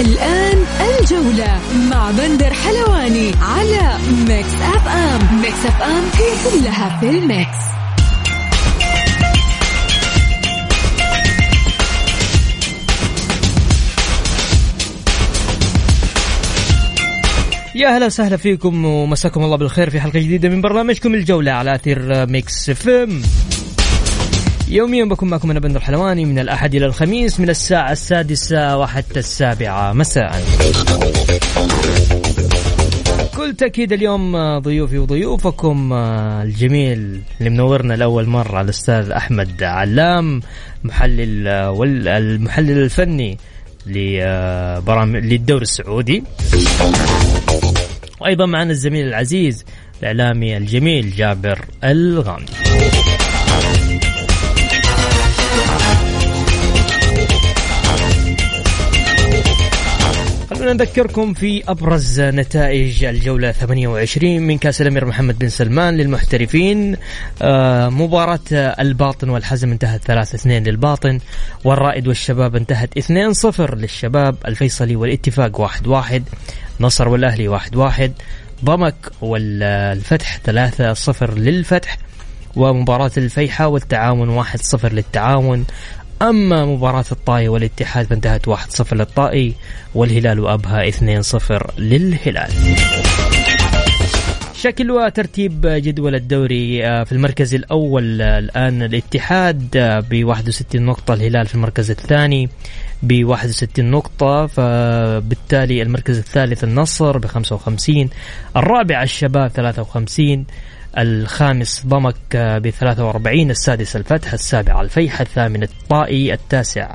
الآن الجولة مع بندر حلواني على Mix FM Mix FM هي كلها في ال mix. يا أهلا وسهلا فيكم ومساكم الله بالخير في حلقة جديدة من برنامجكم الجولة على أثير Mix FM يوميا بكون معكم أنا بندر حلواني من الأحد إلى الخميس من الساعة السادسة وحتى السابعة. مساء. كل تأكيد اليوم ضيوفي وضيوفكم الجميل اللي منورنا لأول مرة الأستاذ أحمد علام محلل والمحلل الفني لبرامج للدوري السعودي. وأيضا معنا الزميل العزيز الإعلامي الجميل جابر الغامدي. خلونا نذكركم في أبرز نتائج الجولة 28 من كأس الأمير محمد بن سلمان للمحترفين. آه، مباراة الباطن والحزم انتهت 3-2 للباطن والرائد والشباب انتهت 2-0 للشباب الفيصلي والاتفاق 1-1 نصر والأهلي 1-1 ضمك والفتح 3-0 للفتح ومباراة الفيحة والتعاون 1-0 للتعاون. أما مباراة الطائي والاتحاد فانتهت 1-0 للطائي والهلال وأبها 2-0 للهلال. شكل وترتيب جدول الدوري آه، في المركز الأول آه، الآن الاتحاد ب 61 نقطة الهلال في المركز الثاني ب 61 نقطة فبالتالي المركز الثالث النصر ب 55 الرابع الشباب 53 الخامس ضمك ب 43 السادس الفتح السابع الفيحة الثامن الطائي التاسع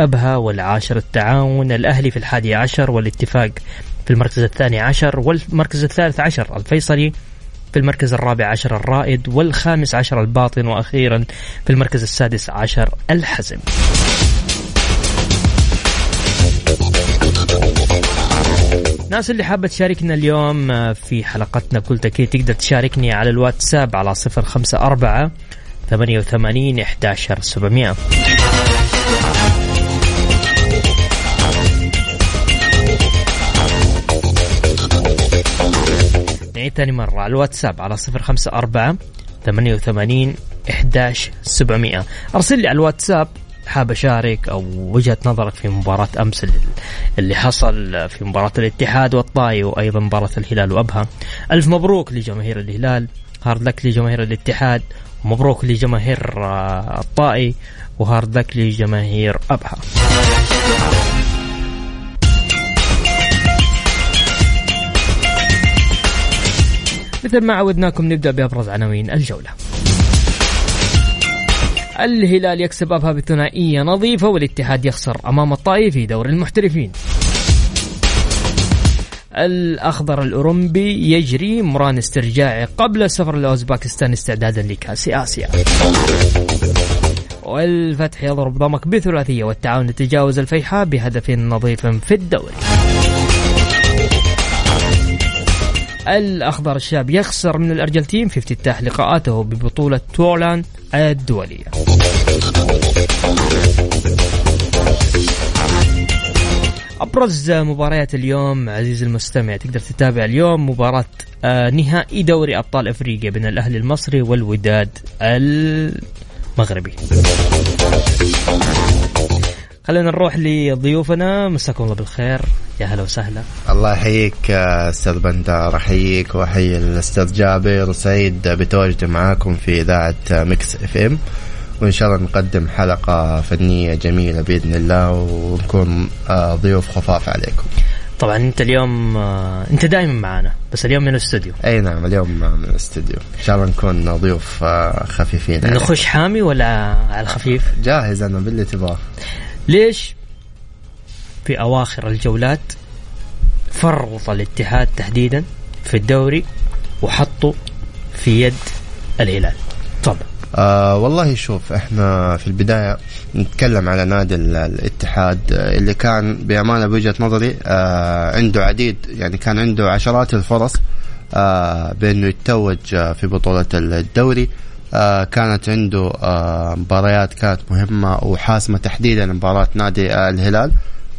أبها والعاشر التعاون الأهلي في الحادي عشر والاتفاق في المركز الثاني عشر والمركز الثالث عشر الفيصلي في المركز الرابع عشر الرائد والخامس عشر الباطن وأخيرا في المركز السادس عشر الحزم. الناس اللي حابة تشاركنا اليوم آه، في حلقتنا بكل تأكيد تقدر تشاركني على الواتساب على صفر خمسة أربعة ثمانية وثمانين إحداشر سبعمية. نعيد ثاني مرة. على الواتساب على صفر خمسة أربعة ثمانية وثمانين إحداش سبعمية. أرسل لي على الواتساب حاب أشارك أو وجهة نظرك في مباراة أمس اللي حصل في مباراة الاتحاد والطائي وأيضا مباراة الهلال وأبها. ألف مبروك لجماهير الهلال. hard luck لجماهير الاتحاد. مبروك لجماهير آه، الطائي. و hard luck لجماهير أبها. مثل ما عودناكم نبدأ بأبرز عناوين الجولة. الهلال يكسب أبها بثنائية نظيفة والاتحاد يخسر أمام الطائي في دور المحترفين. الأخضر الأوروبي يجري مران استرجاعي قبل السفر لأوزباكستان استعدادا لكأس آسيا. والفتح يضرب ضمك بثلاثية والتعاون يتجاوز الفيحاء بهدف نظيف في الدوري. الأخضر الشاب يخسر من الأرجنتين في افتتاح لقاءاته ببطولة تورلاند الدولية. أبرز مباريات اليوم عزيزي المستمع تقدر تتابع اليوم مباراة آه، نهائي دوري أبطال أفريقيا بين الأهلي المصري والوداد المغربي. خلينا نروح لضيوفنا. مساكم الله بالخير. يا هلا وسهلا. الله يحييك أستاذ بندر. أحييك وأحيي الأستاذ جابر سعيد بتواجدي معاكم في إذاعة Mix FM. وإن شاء الله نقدم حلقة فنية جميلة بإذن الله ونكون آه، ضيوف خفاف عليكم. طبعا أنت اليوم آه، أنت دائما معنا بس اليوم من الاستوديو. أي نعم اليوم من الاستوديو. إن شاء الله نكون ضيوف آه، خفيفين نخش حامي ولا على الخفيف؟ جاهز أنا باللي تبغاه ليش؟ في أواخر الجولات فرط الاتحاد تحديدا في الدوري وحطه في يد الهلال. تفضل. آه والله شوف إحنا في البداية نتكلم على نادي الاتحاد آه، اللي كان بأمانة بوجهة نظري آه عنده عديد يعني كان عنده عشرات الفرص آه بأنه يتوج آه، في بطولة الدوري. آه كانت عنده آه مباريات كانت مهمة وحاسمة تحديدا مباراة نادي آه الهلال.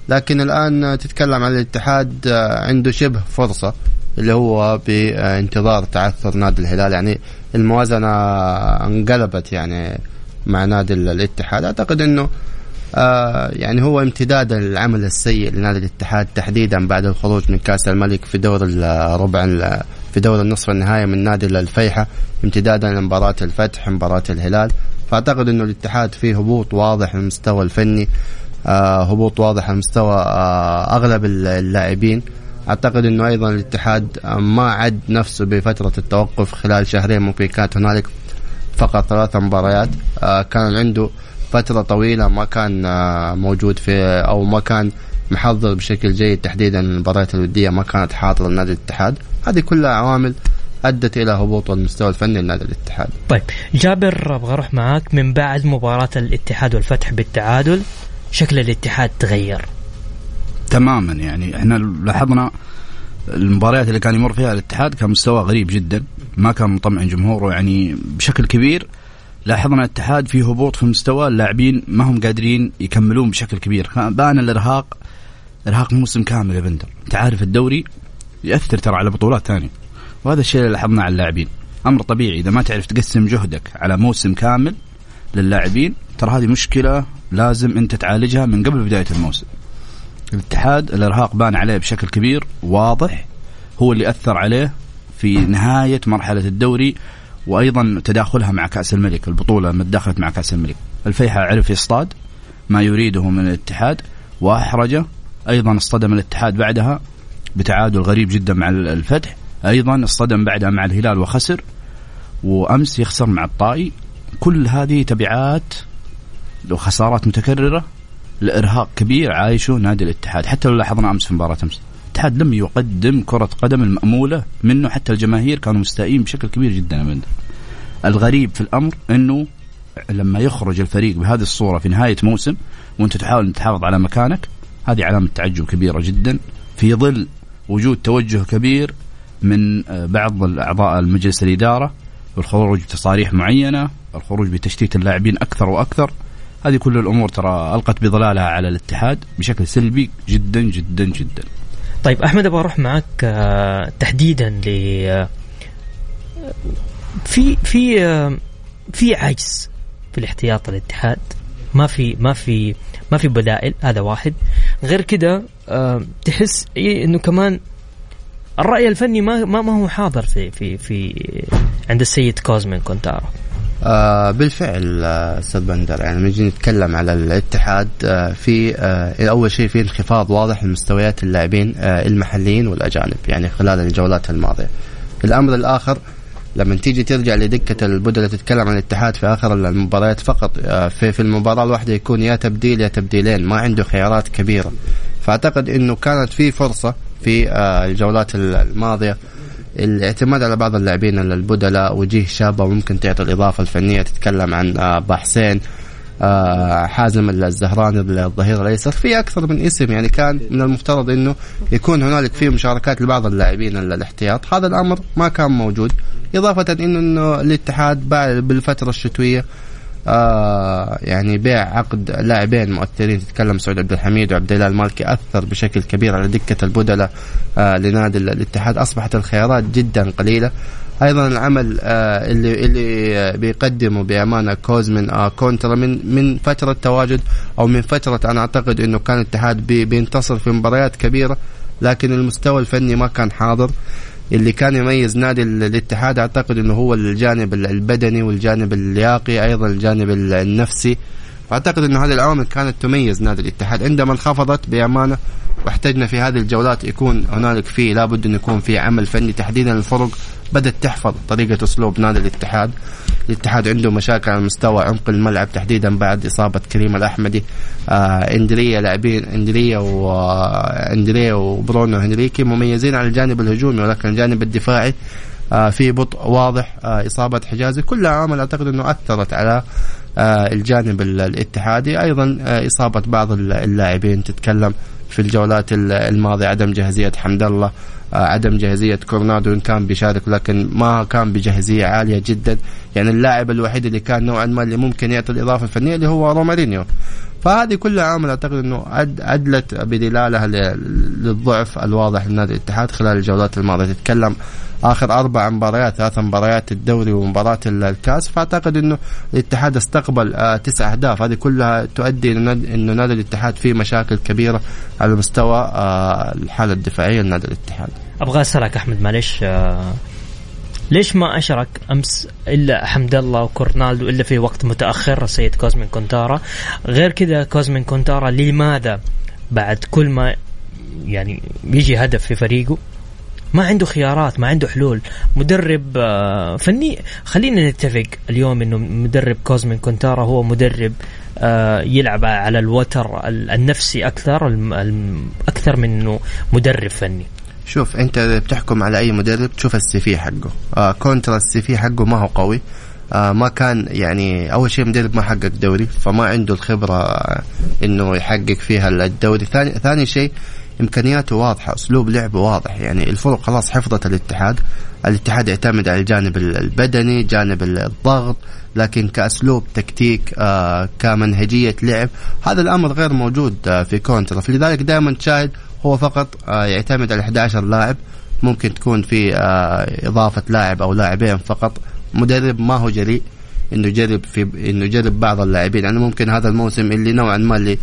لكن الآن تتكلم عن الاتحاد آه عنده شبه فرصة اللي هو بانتظار تعثر نادي الهلال. يعني الموازنة انقلبت يعني مع نادي الاتحاد. أعتقد إنه آه يعني هو امتداد العمل السيء لنادي الاتحاد تحديدا بعد الخروج من كأس الملك في دور الربع في دور النصف النهائي من نادي الفيحة امتدادا لمباراة الفتح مباراة الهلال. فأعتقد إنه الاتحاد فيه هبوط واضح على المستوى الفني آه هبوط واضح على مستوى آه أغلب اللاعبين. أعتقد إنه أيضا الاتحاد ما عد نفسه بفترة التوقف خلال شهرين ممكن كانت هنالك فقط ثلاث مباريات. آه، كان عنده فترة طويلة ما كان موجود في أو ما كان محضر بشكل جيد تحديدا المباريات الودية ما كانت حاضرة لنادي الاتحاد. هذه كلها عوامل أدت إلى هبوط المستوى الفني لنادي الاتحاد. طيب جابر أبغى أروح معاك. من بعد مباراة الاتحاد والفتح بالتعادل شكل الاتحاد تغير؟ تماما يعني إحنا لاحظنا المباريات اللي كان يمر فيها الاتحاد كان مستوى غريب جدا ما كان مطمئن جمهوره يعني بشكل كبير. لاحظنا الاتحاد في هبوط في مستوى اللاعبين ما هم قادرين يكملون بشكل كبير. بان الإرهاق إرهاق موسم كامل يا بندر. أنت عارف الدوري يأثر ترى على بطولات ثانية. وهذا الشيء اللي لاحظناه على اللاعبين. أمر طبيعي. إذا ما تعرف تقسم جهدك على موسم كامل للاعبين ترى هذه مشكلة لازم أنت تعالجها من قبل بداية الموسم. الاتحاد الإرهاق بان عليه بشكل كبير واضح. هو اللي أثر عليه في نهاية مرحلة الدوري وأيضا تداخلها مع كأس الملك. البطولة لما تداخلت مع كأس الملك. الفيحاء عرف يصطاد ما يريده من الاتحاد وأحرجه. أيضا اصطدم الاتحاد بعدها. بتعادل غريب جدا مع الفتح. أيضا اصطدم بعدها مع الهلال وخسر وأمس يخسر مع الطائي. كل هذه تبعات وخسارات متكررة لإرهاق كبير عايشه نادي الاتحاد. حتى لو لاحظنا أمس في مباراة أمس الاتحاد لم يقدم كرة قدم المأمولة منه. حتى الجماهير كانوا مستائين بشكل كبير جدا من الغريب في الأمر أنه لما يخرج الفريق بهذه الصورة في نهاية موسم وأنت تحاول تحافظ على مكانك هذه علامة تعجب كبيرة جدا في ظل وجود توجه كبير من آه، بعض الأعضاء المجلس الإدارة والخروج بتصاريح معينة الخروج بتشتيت اللاعبين أكثر وأكثر. هذه كل الأمور ترى ألقت بظلالها على الاتحاد بشكل سلبي جدا جدا جدا. طيب أحمد أبغى أروح معك آه، تحديدا ل آه، في في في عجز في الاحتياط الاتحاد. ما في ما في ما في بدائل هذا واحد. غير كده تحس إيه إنه كمان الرأي الفني ما ما هو حاضر في في في عند السيد كوزمين كونتارو آه بالفعل آه، أستاذ بندر يعني نجي نتكلم على الاتحاد آه في آه أول شيء في انخفاض واضح لمستويات اللاعبين آه المحليين والأجانب يعني خلال الجولات الماضية. الأمر الآخر لما تيجي ترجع لدكة البدلاء تتكلم عن الاتحاد في آخر المباريات فقط آه، في في المباراة الواحدة يكون يا تبديل يا تبديلين ما عنده خيارات كبيرة. فأعتقد أنه كانت في فرصة في آه، الجولات الماضية الاعتماد على بعض اللاعبين البدلاء وجيه شابة وممكن تعطي الإضافة الفنية تتكلم عن آه، بحسين. حازم الزهراني الظهير الأيسر. في أكثر من اسم يعني كان من المفترض إنه يكون هنالك فيه مشاركات لبعض اللاعبين الاحتياط. هذا الأمر ما كان موجود. إضافة إنه الاتحاد بالفترة الشتوية آه يعني بيع عقد لاعبين مؤثرين. تتكلم سعود عبد الحميد وعبد الله المالكي أثر بشكل كبير على دكة البدلاء آه لنادي الاتحاد. أصبحت الخيارات جدا قليلة. أيضا العمل آه اللي اللي بيقدمه بأمانة كوزمن آه كونترا من من فترة تواجد أو من فترة أنا أعتقد إنه كان الاتحاد بي بينتصر في مباريات كبيرة لكن المستوى الفني ما كان حاضر. اللي كان يميز نادي الاتحاد أعتقد إنه هو الجانب البدني والجانب اللياقي أيضا الجانب النفسي. واعتقد إنه هذه العوامل كانت تميز نادي الاتحاد. عندما انخفضت بأمانة واحتجنا في هذه الجولات يكون هنالك في لابد أن يكون في عمل فني تحديدا الفرق بدأت تحفظ طريقة أسلوب نادي الاتحاد. الاتحاد عنده مشاكل على مستوى عمق الملعب تحديدا بعد إصابة كريم الأحمدي. آه إندريا لاعبين إندريا واندريا وبرونو هنريكي مميزين على الجانب الهجومي ولكن الجانب الدفاعي آه في بطء واضح آه إصابة حجازي. كلها عوامل أعتقد أنه أثرت على آه الجانب الاتحادي. أيضا آه إصابة بعض اللاعبين. تتكلم في الجولات الماضية. عدم جاهزية حمد الله. آه، عدم جاهزية كورنادو. إن كان بيشارك لكن ما كان بجاهزية عالية جدا. يعني اللاعب الوحيد اللي كان نوعا ما اللي ممكن يعطي الإضافة الفنية اللي هو رومارينيو. فهذه كلها عامل أعتقد إنه ادلت بدلالها للضعف الواضح لنادي الاتحاد خلال الجولات الماضية. تتكلم آخر أربع مباريات ثلاث مباريات الدوري ومباراة الكاس. فأعتقد إنه الاتحاد استقبل آه تسع أهداف. هذه كلها تؤدي إنه نادي الاتحاد فيه مشاكل كبيرة على مستوى آه الحالة الدفاعية لنادي الاتحاد. أبغى أسألك أحمد معلش آه ليش ما أشرك أمس إلا حمد الله وكورنادو إلا في وقت متأخر سيد كوزمين كونتارا؟ غير كذا كوزمين كونتارا لماذا بعد كل ما يعني يجي هدف في فريقه؟ ما عنده خيارات ما عنده حلول. مدرب آه، فني. خلينا نتفق اليوم إنه مدرب كوزمين كونتارا هو مدرب آه، يلعب على الوتر النفسي أكثر أكثر من إنه مدرب فني. شوف انت بتحكم على أي مدرب تشوف ال CV حقه. آه كونترا ال CV حقه ما هو قوي. آه ما كان يعني أول شيء مدرب ما حقق دوري فما عنده الخبرة إنه يحقق فيها الدوري. ثاني ثاني شيء إمكانياته واضحة أسلوب لعبه واضح. يعني الفرق خلاص حفظت الاتحاد. الاتحاد يعتمد على الجانب البدني جانب الضغط لكن كأسلوب تكتيك آه كمنهجية لعب هذا الأمر غير موجود آه في كونترا فلذلك دائما تشاهد هو فقط آه يعتمد على 11 لاعب ممكن تكون في آه إضافة لاعب أو لاعبين فقط. مدرب ما هو جريء إنه يجرب في إنه يجرب بعض اللاعبين. يعني ممكن هذا الموسم اللي نوعا ما اللي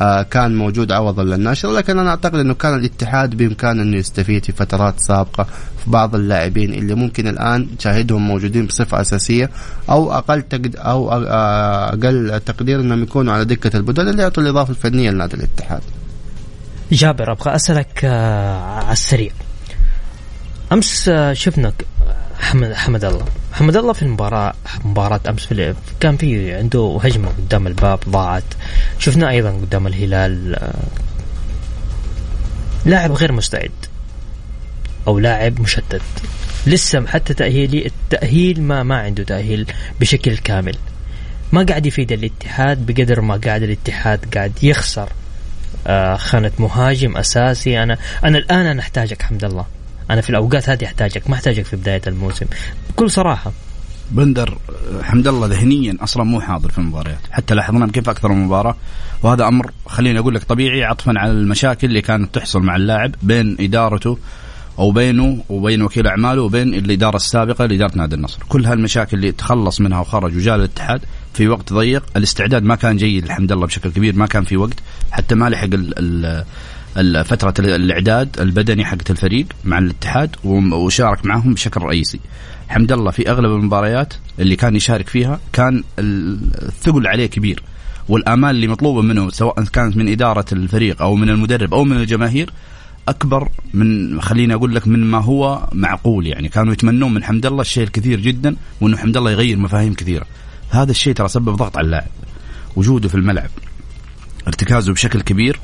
آه كان موجود عوضا للناشر لكن أنا أعتقد إنه كان الاتحاد بامكانه إنه يستفيد في فترات سابقة في بعض اللاعبين اللي ممكن الآن تشاهدهم موجودين بصفة أساسية أو أقل تقد أو أقل تقدير إنهم يكونوا على دكة البدل اللي يعطوا الإضافة الفنية لنادي الاتحاد. جابر أبغى أسألك آه، على السريع. أمس آه، شفنا حمد حمد الله. حمد الله في المباراة مباراة أمس في كان في عنده هجمة قدام الباب ضاعت. شفنا أيضا قدام الهلال آه، لاعب غير مستعد أو لاعب مشتت. لسه حتى تأهيلي التأهيل ما ما عنده تأهيل بشكل كامل. ما قاعد يفيد الاتحاد بقدر ما قاعد الاتحاد قاعد يخسر. آه خانة مهاجم أساسي. أنا أنا الآن أنا أحتاجك حمد الله. أنا في الأوقات هذه أحتاجك ما أحتاجك في بداية الموسم. بكل صراحة. بندر حمد الله ذهنيا أصلا مو حاضر في المباريات حتى لاحظنا كيف أكثر من مباراة. وهذا أمر خليني أقول لك طبيعي عطفا على المشاكل اللي كانت تحصل مع اللاعب بين إدارته أو بينه وبين وكيل أعماله وبين الإدارة السابقة لإدارة نادي النصر. كل هالمشاكل اللي تخلص منها وخرج وجاء الاتحاد في وقت ضيق. الاستعداد ما كان جيد الحمد لله بشكل كبير ما كان في وقت. حتى ما لحق فترة الإعداد البدني حقت الفريق مع الاتحاد وشارك معهم بشكل رئيسي. حمد الله في أغلب المباريات اللي كان يشارك فيها كان الثقل عليه كبير والآمال اللي مطلوبة منه سواء كانت من إدارة الفريق أو من المدرب أو من الجماهير أكبر من خليني أقول لك من ما هو معقول يعني. كانوا يتمنون من حمد الله الشيء الكثير جدا وإنه حمد الله يغير مفاهيم كثيرة. هذا الشيء ترى سبب ضغط على اللاعب وجوده في الملعب. ارتكازه بشكل كبير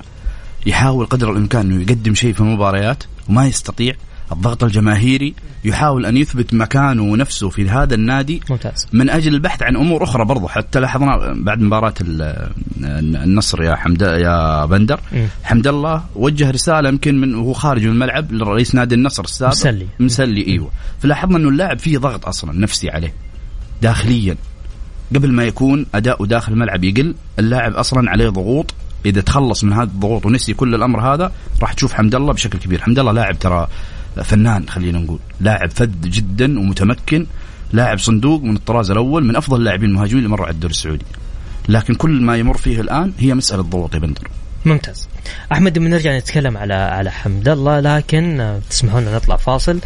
يحاول قدر الإمكان إنه يقدم شيء في المباريات وما يستطيع. الضغط الجماهيري يحاول أن يثبت مكانه ونفسه في هذا النادي ممتاز. من أجل البحث عن أمور أخرى برضه حتى لاحظنا بعد مباراة النصر يا حمد يا بندر. حمد الله وجه رسالة يمكن من وهو خارج من الملعب لرئيس نادي النصر السابق. مسلي. مسلي أيوه. فلاحظنا إنه اللاعب فيه ضغط أصلا نفسي عليه داخليا. قبل ما يكون اداؤه داخل الملعب يقل اللاعب أصلا عليه ضغوط. إذا تخلص من هذا الضغوط ونسي كل الأمر هذا راح تشوف حمد الله بشكل كبير. حمد الله لاعب ترى فنان خلينا نقول. لاعب فذ جدا ومتمكن. لاعب صندوق من الطراز الأول من أفضل اللاعبين المهاجمين اللي مروا على الدوري السعودي. لكن كل ما يمر فيه الآن هي مسألة ضغوط يا بندر. ممتاز. أحمد بنرجع نتكلم على على حمد الله لكن تسمحوا لنا نطلع فاصل.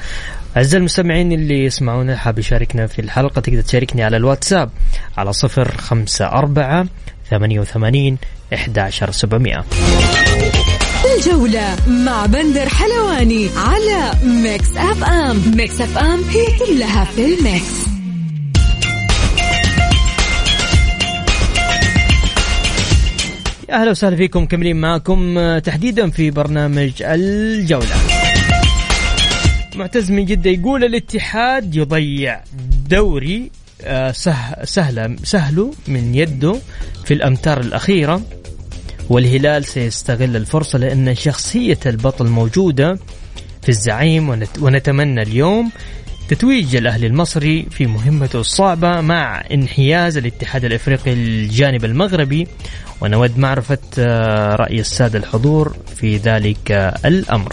أعزائي المستمعين اللي يسمعونا حاب يشاركنا في الحلقة تقدر تشاركني على الواتساب على صفر خمسة أربعة ثمانية وثمانين إحدى عشر سبعمائة. الجولة مع بندر حلواني على ميكس أف أم. ميكس أف أم هي كلها في الميكس. أهلا وسهلا فيكم كملين معكم تحديدا في برنامج الجولة. معتز من جدة يقول الاتحاد يضيع دوري آه، سه سهلة سهله من يده في الأمتار الأخيرة والهلال سيستغل الفرصة لأن شخصية البطل موجودة في الزعيم ونت ونتمنى اليوم تتويج الأهلي المصري في مهمته الصعبة مع انحياز الاتحاد الإفريقي الجانب المغربي ونود معرفة آه، رأي السادة الحضور في ذلك آه، الأمر.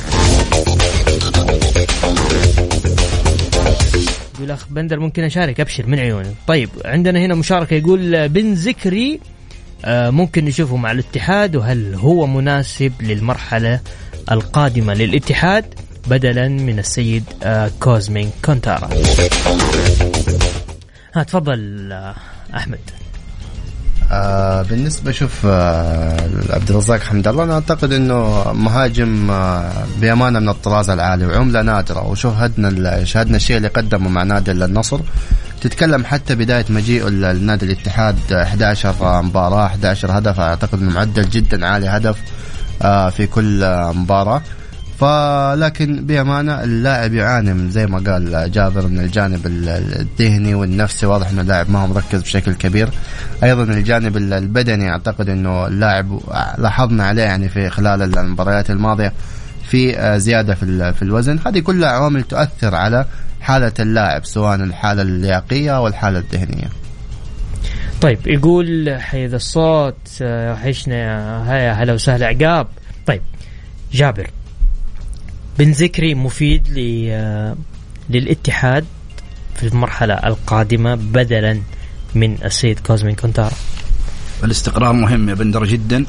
يقول اخ بندر ممكن أشارك أبشر من عيوني. طيب عندنا هنا مشاركة يقول آه، بن ذكري آه، ممكن نشوفه مع الاتحاد وهل هو مناسب للمرحلة القادمة للاتحاد بدلا من السيد آه، كوزمين كونتارا. ها تفضل أحمد. آه بالنسبة شوف آه عبد الرزاق حمد الله أنا أعتقد إنه مهاجم آه بأمانة من الطراز العالي وعملة نادرة وشاهدنا شاهدنا الشيء اللي قدمه مع نادي النصر. تتكلم حتى بداية مجيئه لنادي الاتحاد 11 مباراة 11 هدف أعتقد إنه معدل جدا عالي هدف آه في كل آه مباراة. فلكن بأمانة اللاعب يعاني من زي ما قال جابر من الجانب الذهني والنفسي واضح انه اللاعب ما هو مركز بشكل كبير. أيضا الجانب البدني أعتقد إنه اللاعب لاحظنا عليه يعني في خلال المباريات الماضية في زيادة في في الوزن. هذه كلها عوامل تؤثر على حالة اللاعب سواء الحالة اللياقية أو الحالة الذهنية. طيب يقول حيد الصوت آه، وحشنا هيا هلا وسهلا عقاب. طيب جابر. بن ذكري مفيد آه، للاتحاد في المرحلة القادمة بدلا من السيد كوزمين كونتارا. الاستقرار مهم يا بندر جدا.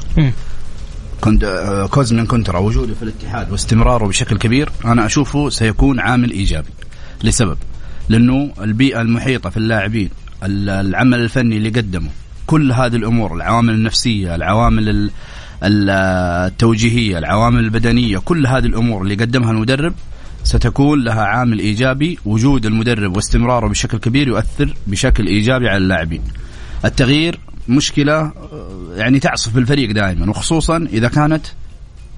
كنت آه، كوزمين كونترا وجوده في الاتحاد واستمراره بشكل كبير أنا أشوفه سيكون عامل إيجابي. لسبب لأنه البيئة المحيطة في اللاعبين ال- العمل الفني اللي قدمه كل هذه الأمور العوامل النفسية العوامل ال- ال- التوجيهية العوامل البدنية كل هذه الأمور اللي قدمها المدرب ستكون لها عامل إيجابي وجود المدرب واستمراره بشكل كبير يؤثر بشكل إيجابي على اللاعبين. التغيير مشكلة آه، يعني تعصف بالفريق دائما وخصوصا إذا كانت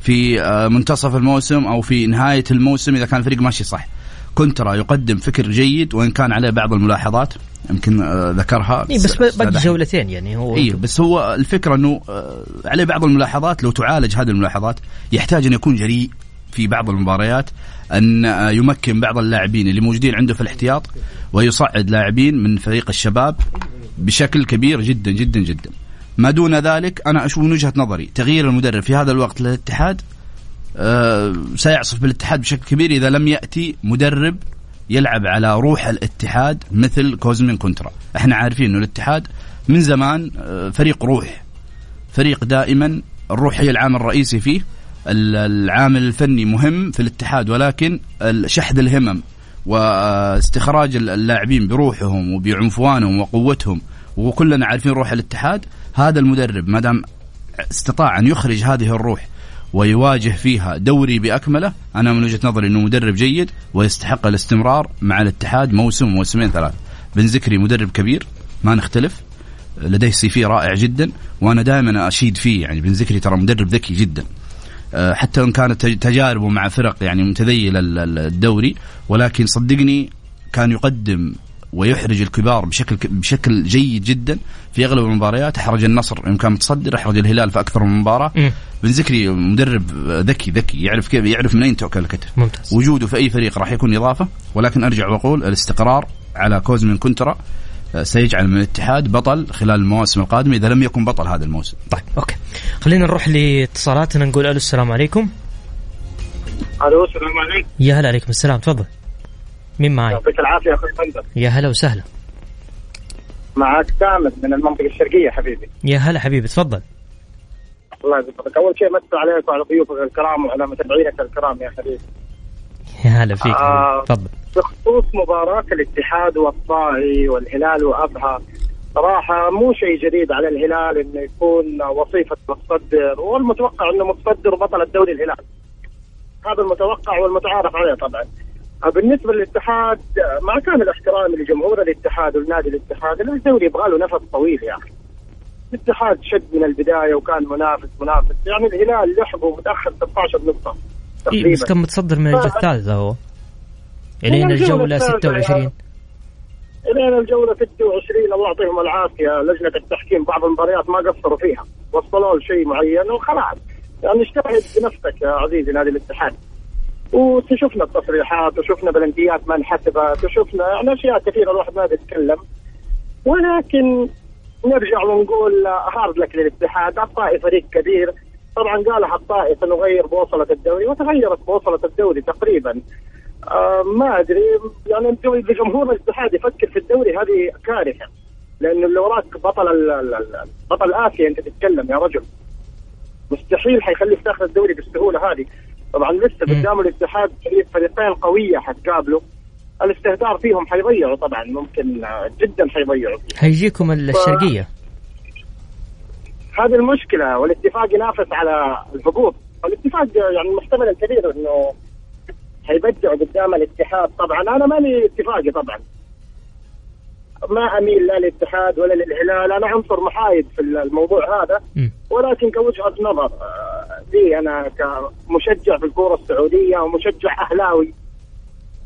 في آه، منتصف الموسم أو في نهاية الموسم إذا كان الفريق ماشي صح. كونترا يقدم فكر جيد وإن كان عليه بعض الملاحظات يمكن آه، ذكرها. إيه بس باقي جولتين يعني هو أيوه بس هو الفكرة إنه آه، عليه بعض الملاحظات لو تعالج هذه الملاحظات يحتاج أن يكون جريء في بعض المباريات أن آه، يمكن بعض اللاعبين اللي موجودين عنده في الاحتياط ويصعد لاعبين من فريق الشباب بشكل كبير جدا جدا جدا. ما دون ذلك أنا أشوف من وجهة نظري تغيير المدرب في هذا الوقت للاتحاد سيعصف بالاتحاد بشكل كبير إذا لم يأتي مدرب يلعب على روح الاتحاد مثل كوزمين كونترا. إحنا عارفين إنه الاتحاد من زمان آه، فريق روح. فريق دائما الروح هي العامل الرئيسي فيه. ال- العامل الفني مهم في الاتحاد ولكن شحذ الهمم واستخراج ال- اللاعبين بروحهم وبعنفوانهم وقوتهم وكلنا عارفين روح الاتحاد هذا المدرب ما دام استطاع أن يخرج هذه الروح ويواجه فيها دوري بأكمله. أنا من وجهة نظري إنه مدرب جيد ويستحق الاستمرار مع الاتحاد موسم موسمين ثلاث. بن ذكري مدرب كبير ما نختلف. لديه سي في رائع جدا وأنا دائما أشيد فيه. يعني بن ذكري ترى مدرب ذكي جدا. أه، حتى إن كانت تج- تجاربه مع فرق يعني متذيلة ال- ال- الدوري ولكن صدقني كان يقدم ويحرج الكبار بشكل بشكل جيد جدا في أغلب المباريات. احرج النصر يوم كان متصدر احرج الهلال في أكثر من مباراة. بن ذكري مدرب ذكي ذكي يعرف كيف يعرف منين تؤكل الكتف ممتاز. وجوده في أي فريق راح يكون إضافة. ولكن أرجع وأقول الاستقرار على كوزمين كونترا آه، سيجعل من الاتحاد بطل خلال المواسم القادمة إذا لم يكن بطل هذا الموسم. طيب okay. خلينا نروح لاتصالاتنا نقول ألو السلام عليكم. ألو السلام عليكم. يا هلا عليكم السلام تفضل. مين معي يعطيك العافية أخوي بندر يا هلا وسهلا. معك تامر من المنطقة الشرقية حبيبي. يا هلا حبيبي تفضل. الله يسعدك أول شيء مسي عليك وعلى ضيوفك الكرام وعلى متابعينك الكرام يا حبيبي. يا هلا فيك آه. تفضل. بخصوص مباراة الاتحاد والطائي والهلال وأبها صراحة مو شيء جديد على الهلال إنه يكون وظيفة متصدر والمتوقع إنه متصدر بطل الدوري الهلال. هذا المتوقع والمتعارف عليه طبعا. بالنسبة للاتحاد مع كامل احترامي لجمهور الاتحاد والنادي الاتحاد الدوري يبغى له نفس طويل يا أخي. الاتحاد شد من البداية وكان منافس منافس. يعني الهلال لحقه متأخر 16 نقطة إيه بس كان متصدر من الجولة الثالثة هو. الين الجولة 26 الين الجولة 26 الله يعطيهم العافية. لجنة التحكيم بعض المباريات ما قصروا فيها. وصلوا لشيء معين وخلاص. يعني اجتهد بنفسك يا عزيزي نادي الاتحاد. وشفنا التصريحات وشفنا بلنتيات ما انحسبت وشفنا يعني أشياء كثيرة الواحد ما بيتكلم. ولكن نرجع ونقول هارد لك للاتحاد الطائي فريق كبير. طبعا قالها الطائي سنغير بوصلة الدوري وتغيرت بوصلة الدوري تقريبا. آه ما أدري يعني جمهور الاتحاد يفكر في الدوري هذه كارثة. لأنه اللي وراك بطل بطل آسيا أنت تتكلم يا رجل. مستحيل حيخليك تاخذ الدوري بالسهولة هذه. طبعا لسه قدام الاتحاد فريقين قوية حتقابله. الاستهتار فيهم حيضيعوا طبعا ممكن جدا حيضيعوا. حيجيكم الشرقية. هذه المشكلة والاتفاق ينافس على الهبوط الاتفاق يعني المحتمل الكبير إنه حيبدعوا قدام الاتحاد. طبعا أنا ماني اتفاقي طبعا. ما أميل لا للاتحاد ولا للهلال. أنا عنصر محايد في الموضوع هذا ولكن كوجهة نظر آه، لي أنا كمشجع في الكوره السعودية ومشجع أهلاوي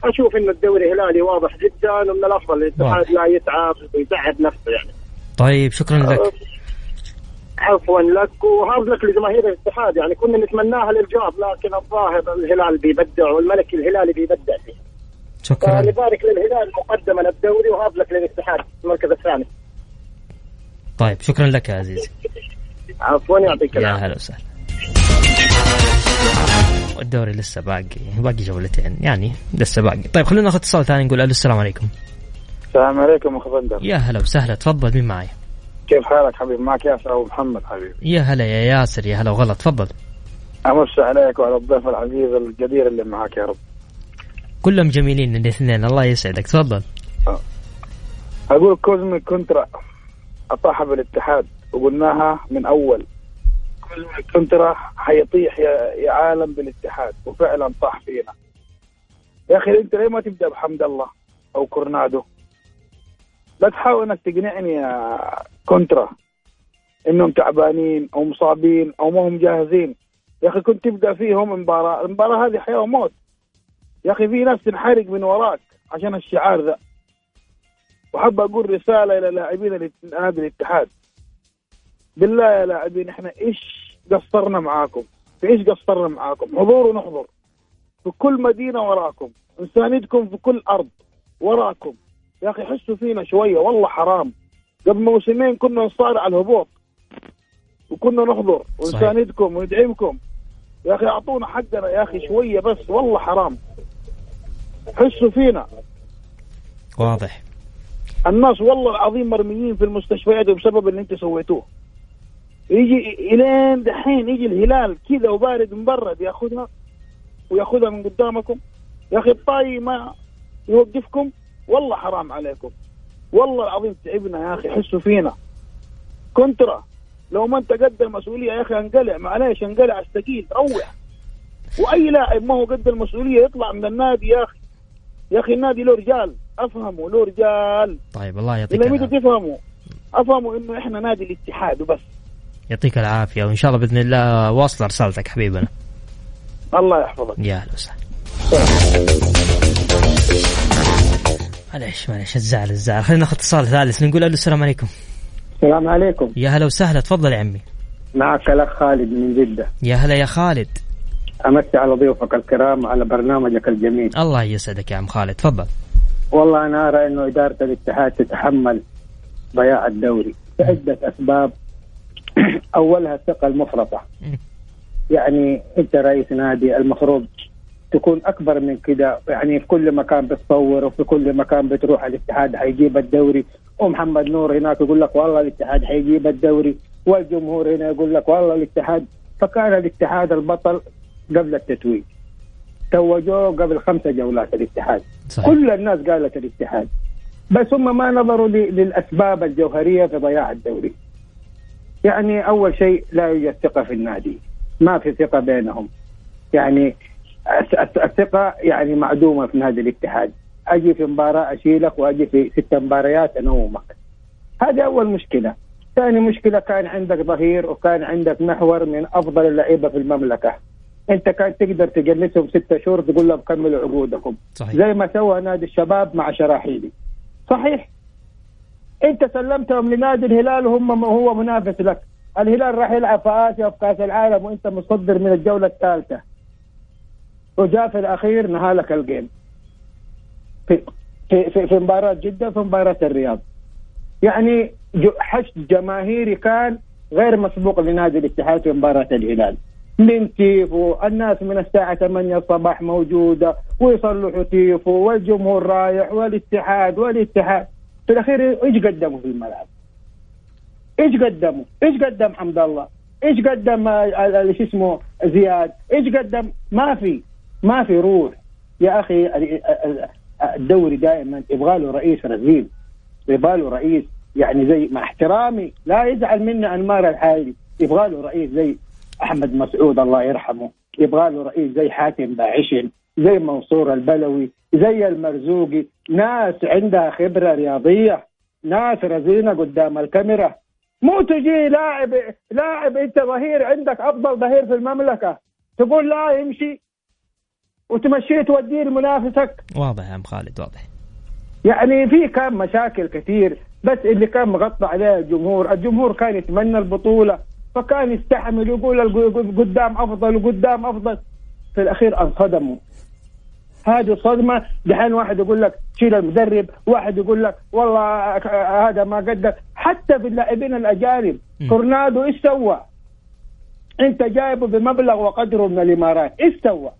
أشوف انه الدوري هلالي واضح جدا ومن الأفضل الاتحاد لا يتعب ويتعب نفسه يعني. طيب شكرا لك. آه، عفوا لك و hard luck لجماهير الاتحاد يعني كنا نتمناها للجواب لكن الظاهر الهلال بيبدع والملك الهلالي بيبدع فيه شكرا. نبارك للهلال مقدما الدوري و hard luck للاتحاد المركز الثاني. طيب شكرا لك يا عزيزي. عفوا يعطيك العافية. يا هلا وسهلا. الدوري لسه باقي باقي جولتين يعني لسه باقي. طيب خلونا ناخذ اتصال ثاني نقول ألو السلام عليكم. السلام عليكم أخو بندر. يا هلا وسهلا تفضل مين معي؟ كيف حالك حبيبي؟ معك ياسر أبو محمد حبيبي. يا هلا يا ياسر يا هلا وغلا تفضل. أمسي عليك وعلى الضيف العزيز الجدير اللي معك يا رب. كلهم جميلين الاثنين الله يسعدك. تفضل. أقول كوزمي كونترا أطاح بالاتحاد وقلناها من أول. كوزمي كونترا حيطيح يا, عالم بالاتحاد وفعلا طاح فينا. يا أخي انت ليه ما تبدأ بحمد الله أو كورنادو. لا تحاول إنك تقنعني يا كونترا إنهم تعبانين أو مصابين أو ما هم جاهزين. يا أخي كنت تبدأ فيهم المباراه المباراة هذه حياة وموت. يا أخي في ناس تنحرق من وراك عشان الشعار ذا. وحاب أقول رسالة إلى لاعبين نادي الاتحاد. بالله يا لاعبين إحنا إيش قصرنا معاكم؟ في إيش قصرنا معاكم؟ حضور ونحضر. في كل مدينة وراكم. نساندكم في كل أرض وراكم. يا أخي حسوا فينا شوية والله حرام. قبل موسمين كنا نصارع الهبوط. وكنا نحضر ونساندكم وندعمكم. يا أخي أعطونا حقنا يا أخي شوية بس والله حرام. حسوا فينا. واضح. الناس والله العظيم مرميين في المستشفيات بسبب اللي انت سويتوه. يجي إلين دحين يجي الهلال كذا وبارد مبرد ياخذها وياخذها من قدامكم. يا أخي الطاي ما يوقفكم والله حرام عليكم. والله العظيم تعبنا يا أخي حسوا فينا. كونترا لو ما أنت قد المسؤوليه يا أخي انقلع معليش انقلع استقيل روح. وأي لاعب ما هو قد المسؤوليه يطلع من النادي يا أخي. يا أخي النادي له رجال افهموا له رجال. طيب الله يعطيك العافية. تفهموا افهموا إنه إحنا نادي الاتحاد وبس. يعطيك العافية وإن شاء الله بإذن الله واصل رسالتك حبيبنا. الله يحفظك. يا أهلا وسهلا. معليش معليش الزعل الزعل. خلينا ناخذ اتصال ثالث نقول ألو السلام عليكم. السلام عليكم. يا هلا وسهلا تفضل يا عمي. معك الأخ خالد من جدة. يا هلا يا خالد. أمسي على ضيوفك الكرام على برنامجك الجميل. الله يسعدك يا عم خالد تفضل. والله أنا أرى إنه إدارة الاتحاد تتحمل ضياع الدوري لعده أسباب أولها الثقة المفرطة. يعني أنت رئيس نادي المفروض تكون أكبر من كده. يعني في كل مكان بتصور وفي كل مكان بتروح الاتحاد حيجيب الدوري. ومحمد نور هناك يقول لك والله الاتحاد حيجيب الدوري. والجمهور هنا يقول لك والله الاتحاد فكان الاتحاد البطل قبل التتويج. توجوه قبل خمسة جولات الاتحاد. صحيح. كل الناس قالت الاتحاد. بس هم ما نظروا ل- للأسباب الجوهرية في ضياع الدوري. يعني أول شيء لا يوجد ثقة في النادي. ما في ثقة بينهم. يعني الث- الث- الثقة يعني معدومة في نادي الاتحاد. أجي في مباراة أشيلك وأجي في ست مباريات أنومك. هذه أول مشكلة. ثاني مشكلة كان عندك ظهير وكان عندك محور من أفضل اللعيبة في المملكة. انت كان تقدر تجلسهم ستة شهور تقول لهم كملوا عقودكم. صحيح. زي ما سوى نادي الشباب مع شراحيلي. صحيح. انت سلمتهم لنادي الهلال وهم هو منافس لك. الهلال راح يلعب في آسيا وفي كأس العالم وانت مصدر من الجولة الثالثة. وجاء في الأخير نهالك الجيم. في في في, في مباراة جدة في مباراة الرياض. يعني حشد جماهيري كان غير مسبوق لنادي الاتحاد في مباراة الهلال. من تيفو الناس من الساعة 8 الصباح موجودة ويصلحوا تيفو والجمهور رايح والاتحاد والاتحاد. في الأخير إيش قدموا في الملعب؟ إيش قدموا؟ إيش قدم حمد الله؟ إيش قدم آه، ال- ال- شو اسمه زياد؟ إيش قدم؟ ما في ما في روح. يا أخي ال- ال- الدوري دائما يبغى له رئيس رزين. يبغى له رئيس يعني زي مع احترامي. لا يزعل مني أنمار الحايلي يبغى له رئيس زي أحمد مسعود الله يرحمه يبغى له رئيس زي حاتم باعشن زي منصور البلوي زي المرزوقي. ناس عندها خبرة رياضية ناس رزينة قدام الكاميرا. مو تجي لاعب لاعب أنت ظهير عندك أفضل ظهير في المملكة. تقول لا يمشي وتمشيه توديه لمنافسك. واضح يا عم خالد واضح. يعني في كان مشاكل كثير بس اللي كان مغطى عليه الجمهور الجمهور كان يتمنى البطولة. فكان يستحمل يقول قدام أفضل وقدام أفضل. في الأخير انصدموا. هذه الصدمة دحين واحد يقول لك شيل المدرب واحد يقول لك والله هذا ما قدر. حتى في اللاعبين الأجانب م. كورنادو إيش سوى؟ أنت جايبه بمبلغ وقدره من الإمارات إيش سوى؟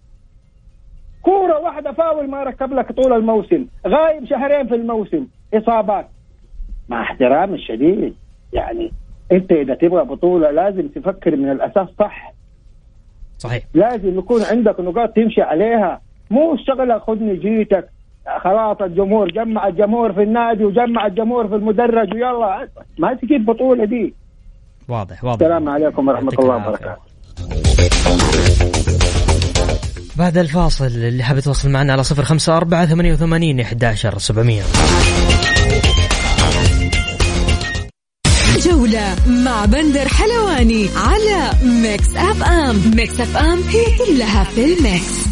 كورة واحدة فاول ما ركب لك طول الموسم غايب شهرين في الموسم إصابات. مع احترام الشديد يعني أنت إذا تبغى بطولة لازم تفكر من الأساس صح. صحيح. لازم يكون عندك نقاط تمشي عليها. مو شغلة خذني جيتك. خلاص الجمهور جمع الجمهور في النادي وجمع الجمهور في المدرج ويلا. ما تجيب بطولة دي. واضح واضح. السلام عليكم يعطيك الله. وبركاته. بعد الفاصل اللي حاب يتواصل معنا على صفر خمسة أربعة ثمانية وثمانين إحداشر سبعمية. جولة مع بندر حلواني على ميكس أف أم ميكس أف أم هي كلها في الميكس.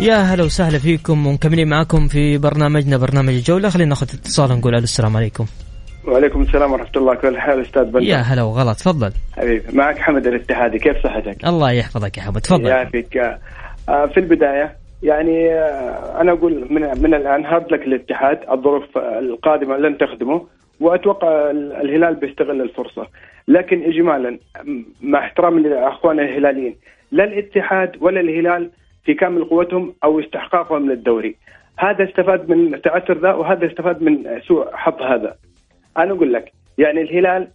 يا هلا وسهلا فيكم ومكملين معاكم في برنامجنا برنامج الجولة خلينا ناخذ اتصال ونقول ألو السلام عليكم. وعليكم السلام ورحمة الله. كل حال أستاذ بندر. يا هلا وغلا تفضل. حبيبي معك حمد الاتحادي. كيف صحتك؟ الله يحفظك يا حمد تفضل. يعافيك. آه، في البداية يعني آه، أنا أقول من, من الآن هارد لك الاتحاد الظروف آه، القادمة لن تخدمه وأتوقع ال- الهلال بيستغل الفرصة. لكن إجمالا م- مع احترامي لأخواننا الهلاليين لا الاتحاد ولا الهلال في كامل قوتهم أو استحقاقهم للدوري. هذا استفاد من التعثر ذا وهذا استفاد من سوء حظ هذا. أنا أقول لك يعني الهلال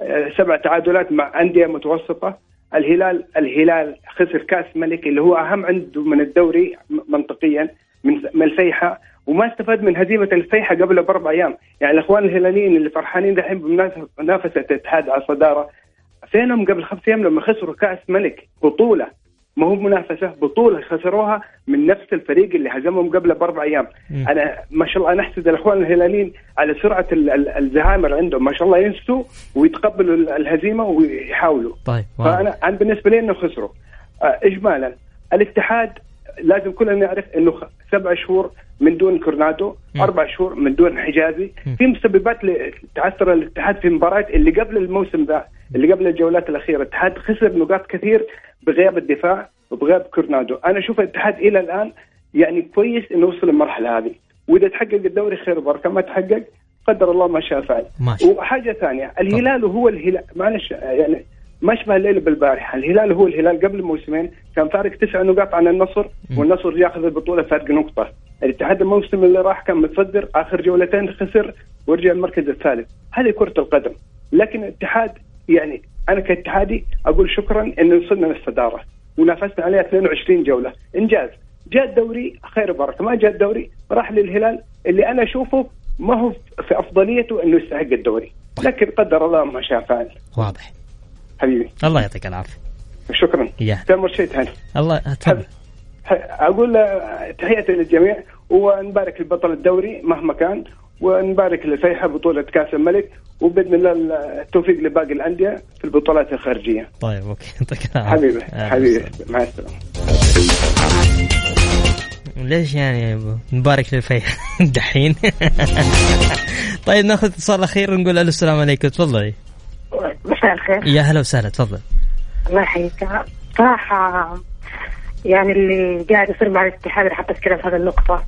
آه، سبع تعادلات مع أندية متوسطة الهلال الهلال خسر كأس ملك اللي هو أهم عنده من الدوري منطقيا من الفيحة وما استفاد من هزيمة الفيحة قبل بأربع أيام. يعني الإخوان الهلاليين اللي فرحانين دحين بمنافسه الاتحاد على الصدارة فينهم قبل خمس أيام لما خسروا كأس ملك؟ بطولة. ما هو منافسة بطولة خسروها من نفس الفريق اللي هزمهم قبل بأربع أيام مم. أنا ما شاء الله أنا أحسد الأخوان الهلاليين على سرعة ال- ال- الزهايمر عندهم ما شاء الله ينسوا ويتقبلوا ال- الهزيمة ويحاولوا طيب. فانا أنا بالنسبة لي إنه خسروا آه، اجمالا الاتحاد لازم كلنا نعرف إنه سبع شهور من دون كورنادو. أربع شهور من دون حجازي. في مسببات لتعثر الاتحاد في المباريات اللي قبل الموسم ذا اللي قبل الجولات الأخيرة الاتحاد خسر نقاط كثير بغياب الدفاع وبغياب كورنادو أنا أشوف الاتحاد إلى الآن يعني كويس إنه وصل للمرحلة هذه وإذا تحقق الدوري خير وبركة ما تحقق قدر الله ما شاء فعل. وحاجة ثانية الهلال وهو الهلال معلش يعني ما اشبه الليلة بالبارحة. الهلال هو الهلال. قبل موسمين كان فارق تسع نقاط عن النصر. والنصر ياخذ البطولة فرق نقطة. الاتحاد الموسم اللي راح كان متصدر آخر جولتين خسر ورجع المركز الثالث. هذه كرة القدم. لكن الاتحاد يعني أنا كاتحادي أقول شكرا انه وصلنا للصدارة. ونافسنا عليها 22 جولة. إنجاز. جاء الدوري خير وبركة. ما جاء الدوري راح للهلال. اللي أنا أشوفه ما هو في أفضليته إنه يستحق الدوري. لكن قدر الله ما شاء فعل. واضح. حبيبي. الله يعطيك العافية. شكرا. يا. تامر شيء ثاني الله تفضل. أقول تحياتي للجميع ونبارك لبطل الدوري مهما كان ونبارك لفيحة بطولة كأس الملك وبإذن الله التوفيق لباقي الأندية في البطولات الخارجية. طيب أوكي. يعطيك العافية. حبيبي حبيبي. مع السلامة. ليش يعني نبارك للفيح دحين. طيب ناخذ اتصال أخير ونقول ألو السلام عليكم. تفضلي. مساء الخير يا هلا وسهلا تفضل. الله يحييك. صراحة يعني اللي قاعد يصير مع الاتحاد راح أتكلم في هذه النقطة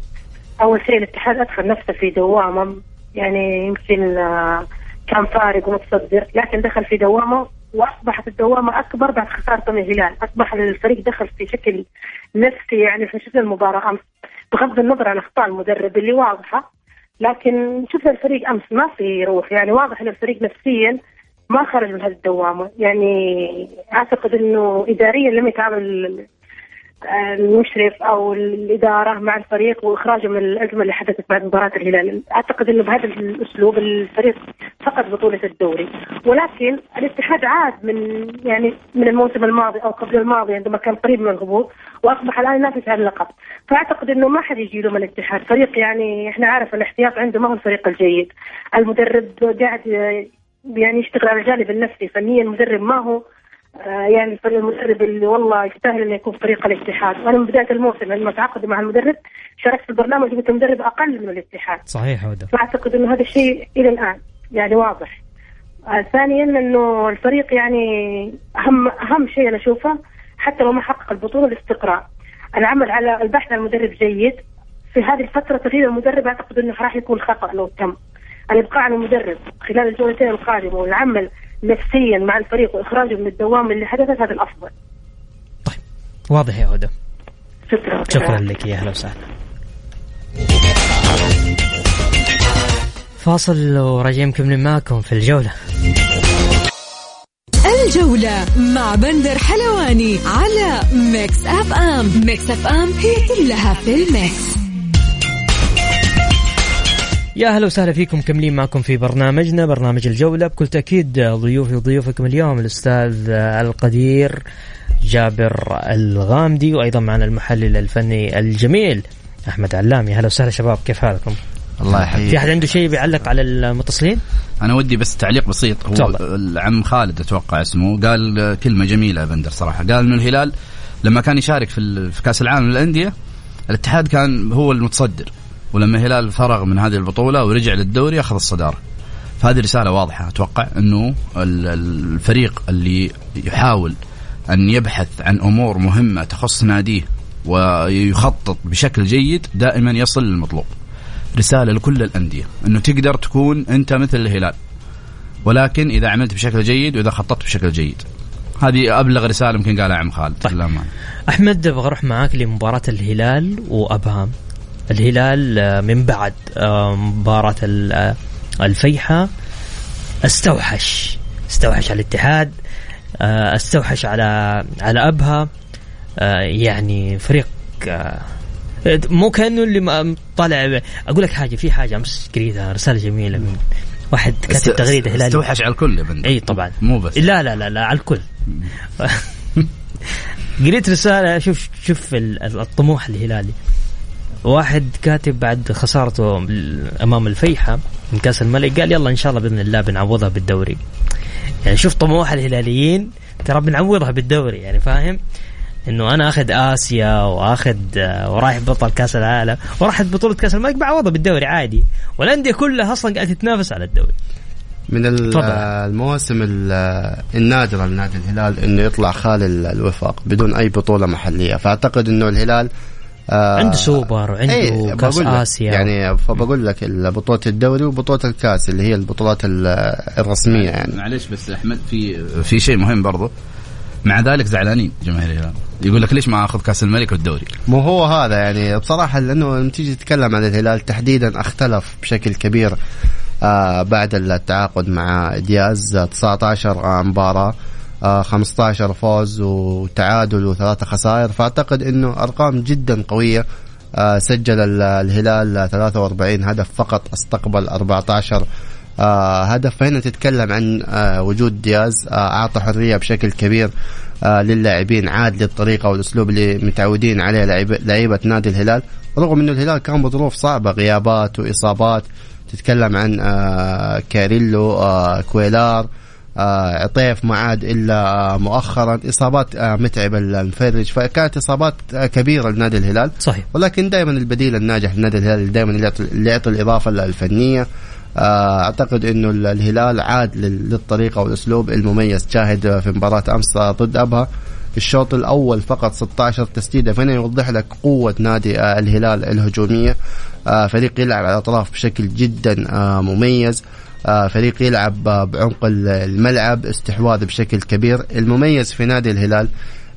أول شيء الاتحاد أدخل نفسه في دوامة يعني يمكن آه، كان فارق ومتصدر لكن دخل في دوامة وأصبحت الدوامة أكبر بعد خسارته من الهلال أصبح الفريق دخل في شكل نفسي يعني في شكل المباراة أمس. بغض النظر عن أخطاء المدرب اللي واضحة لكن شفنا الفريق أمس ما في روح يعني واضح أن الفريق نفسيا ما خرج من هذه الدوامة يعني أعتقد أنه إداريا لم يتعامل المشرف أو الإدارة مع الفريق وإخراجه من الأزمة اللي حدثت بعد مباراة الهلال، أعتقد إنه بهذا الأسلوب الفريق فقد بطولة الدوري، ولكن الاتحاد عاد من يعني من الموسم الماضي أو قبل الماضي عندما كان قريب من الهبوط وأصبح الآن ينافس على اللقب، فأعتقد إنه ما حد يجي له من الاتحاد، فريق يعني إحنا عارف الإحتياط عنده ما هو الفريق الجيد، المدرب قاعد يعني يشتغل على الجانب النفسي فنيا المدرب ما هو آه، يعني الفريق المدرب اللي والله يستاهل إنه يكون فريق الاتحاد. وأنا من بداية الموسم لما تعاقد مع المدرب شاركت في البرنامج قلت المدرب أقل من الاتحاد. صحيح هدى فأعتقد إنه هذا الشيء إلى الآن يعني واضح. آه ثانيا إنه الفريق يعني أهم أهم شيء أنا أشوفه حتى لو ما حقق البطولة الاستقرار. العمل على البحث عن مدرب جيد في هذه الفترة تغيير المدرب أعتقد إنه راح يكون خطأ لو تم. الابقاء على المدرب خلال الجولتين القادمة والعمل نفسيا مع الفريق وإخراجه من الدوام اللي حدثت هذا الأفضل. واضح يا هدى. شكرا. شكرا لك يا أهلا وسهلا. فاصل وراجعين مكملين معكم في الجولة. الجولة مع بندر حلواني على ميكس أف أم. ميكس أف أم هي كلها في الميكس. يا أهلا وسهلا فيكم مكملين معكم في برنامجنا برنامج الجولة بكل تأكيد ضيوفي وضيوفكم اليوم الأستاذ القدير جابر الغامدي وأيضا معنا المحلل الفني الجميل أحمد علام يا أهلا وسهلا شباب كيف حالكم؟ الله يحييك في أحد عنده شيء بيعلق على المتصلين؟ أنا ودي بس تعليق بسيط هو تفضل. العم خالد أتوقع اسمه قال كلمة جميلة يا بندر صراحة قال إنه الهلال لما كان يشارك في كأس العالم للأندية الاتحاد كان هو المتصدر ولما الهلال فرغ من هذه البطولة ورجع للدوري أخذ الصدارة. فهذه رسالة واضحة. أتوقع أنه ال- ال- الفريق اللي يحاول أن يبحث عن أمور مهمة تخص ناديه ويخطط بشكل جيد دائما يصل للمطلوب. رسالة لكل الأندية. أنه تقدر تكون أنت مثل الهلال. ولكن إذا عملت بشكل جيد وإذا خططت بشكل جيد. هذه أبلغ رسالة يمكن قالها عم خالد. طيب. أحمد أبغى أروح معاك لمباراة الهلال وأبهام. الهلال آه، من بعد آه، مباراة ال- آه، الفيحة. استوحش استوحش على الاتحاد استوحش على على أبها. يعني فريق مو كأنه اللي طالع. أقول لك حاجة في حاجة أمس قريتها رسالة جميلة من واحد كاتب تغريدة هلالي. استوحش على الكل يا بندر إي طبعا. مو بس. لا لا لا لا على الكل. قريت رسالة شوف شوف ال- ال- الطموح الهلالي. واحد كاتب بعد خسارته أمام الفيحة من كأس الملك قال يلا إن شاء الله بإذن الله بنعوضها بالدوري. يعني شوف طموح الهلاليين ترى بنعوضها بالدوري يعني فاهم؟ إنه أنا آخذ آسيا وآخذ آه، ورايح بطل كأس العالم وراحت بطولة كأس الملك بعوضها بالدوري عادي. والأندية كلها أصلا قاعدة تتنافس على الدوري. من. المواسم ال- النادرة لنادي الهلال إنه يطلع خالي ال- الوفاق بدون أي بطولة محلية. فأعتقد إنه الهلال آه عنده سوبر وعنده إيه، كاس بقول لك، آسيا. يعني فبقول لك بطولة الدوري وبطولة الكاس اللي هي البطولات ال- الرسمية يعني. معلش بس أحمد في في شيء مهم برضو. مع ذلك زعلانين جماهير الهلال يقول لك ليش ما آخذ كأس الملك والدوري؟ مو هو هذا يعني. بصراحة لأنه لما تيجي تتكلم عن الهلال تحديدا اختلف بشكل كبير آه بعد التعاقد مع دياز. 19 مباراة. آه 15 فوز وتعادل وثلاثة خسائر. فأعتقد أنه أرقام جدا قوية آه سجل ال- الهلال 43 هدف فقط أستقبل 14 آه هدف. فهنا تتكلم عن آه وجود دياز آه أعطى حرية بشكل كبير آه للاعبين عاد للطريقة والأسلوب اللي متعودين عليه لعيبة نادي الهلال. رغم إنه الهلال كان بظروف صعبة غيابات وإصابات تتكلم عن آه كاريلو آه كويلار آه عطيف ما عاد إلا آه مؤخرا إصابات آه متعبه المفرج فكانت إصابات آه كبيرة لنادي الهلال. صحيح. ولكن دائما البديل الناجح لنادي الهلال دائما اللي يعطي- الإضافة الفنية. آه، أعتقد إنه ال- الهلال عاد لل- للطريقه والاسلوب المميز. شاهد في مباراة أمس آه، ضد أبها الشوط الأول فقط 16 تسديدة فهنا يوضح لك قوة نادي آه، الهلال الهجومية. آه، فريق يلعب على الأطراف بشكل جدا آه، مميز. آه، فريق يلعب آه، بعمق ال- الملعب استحواذ بشكل كبير. المميز في نادي الهلال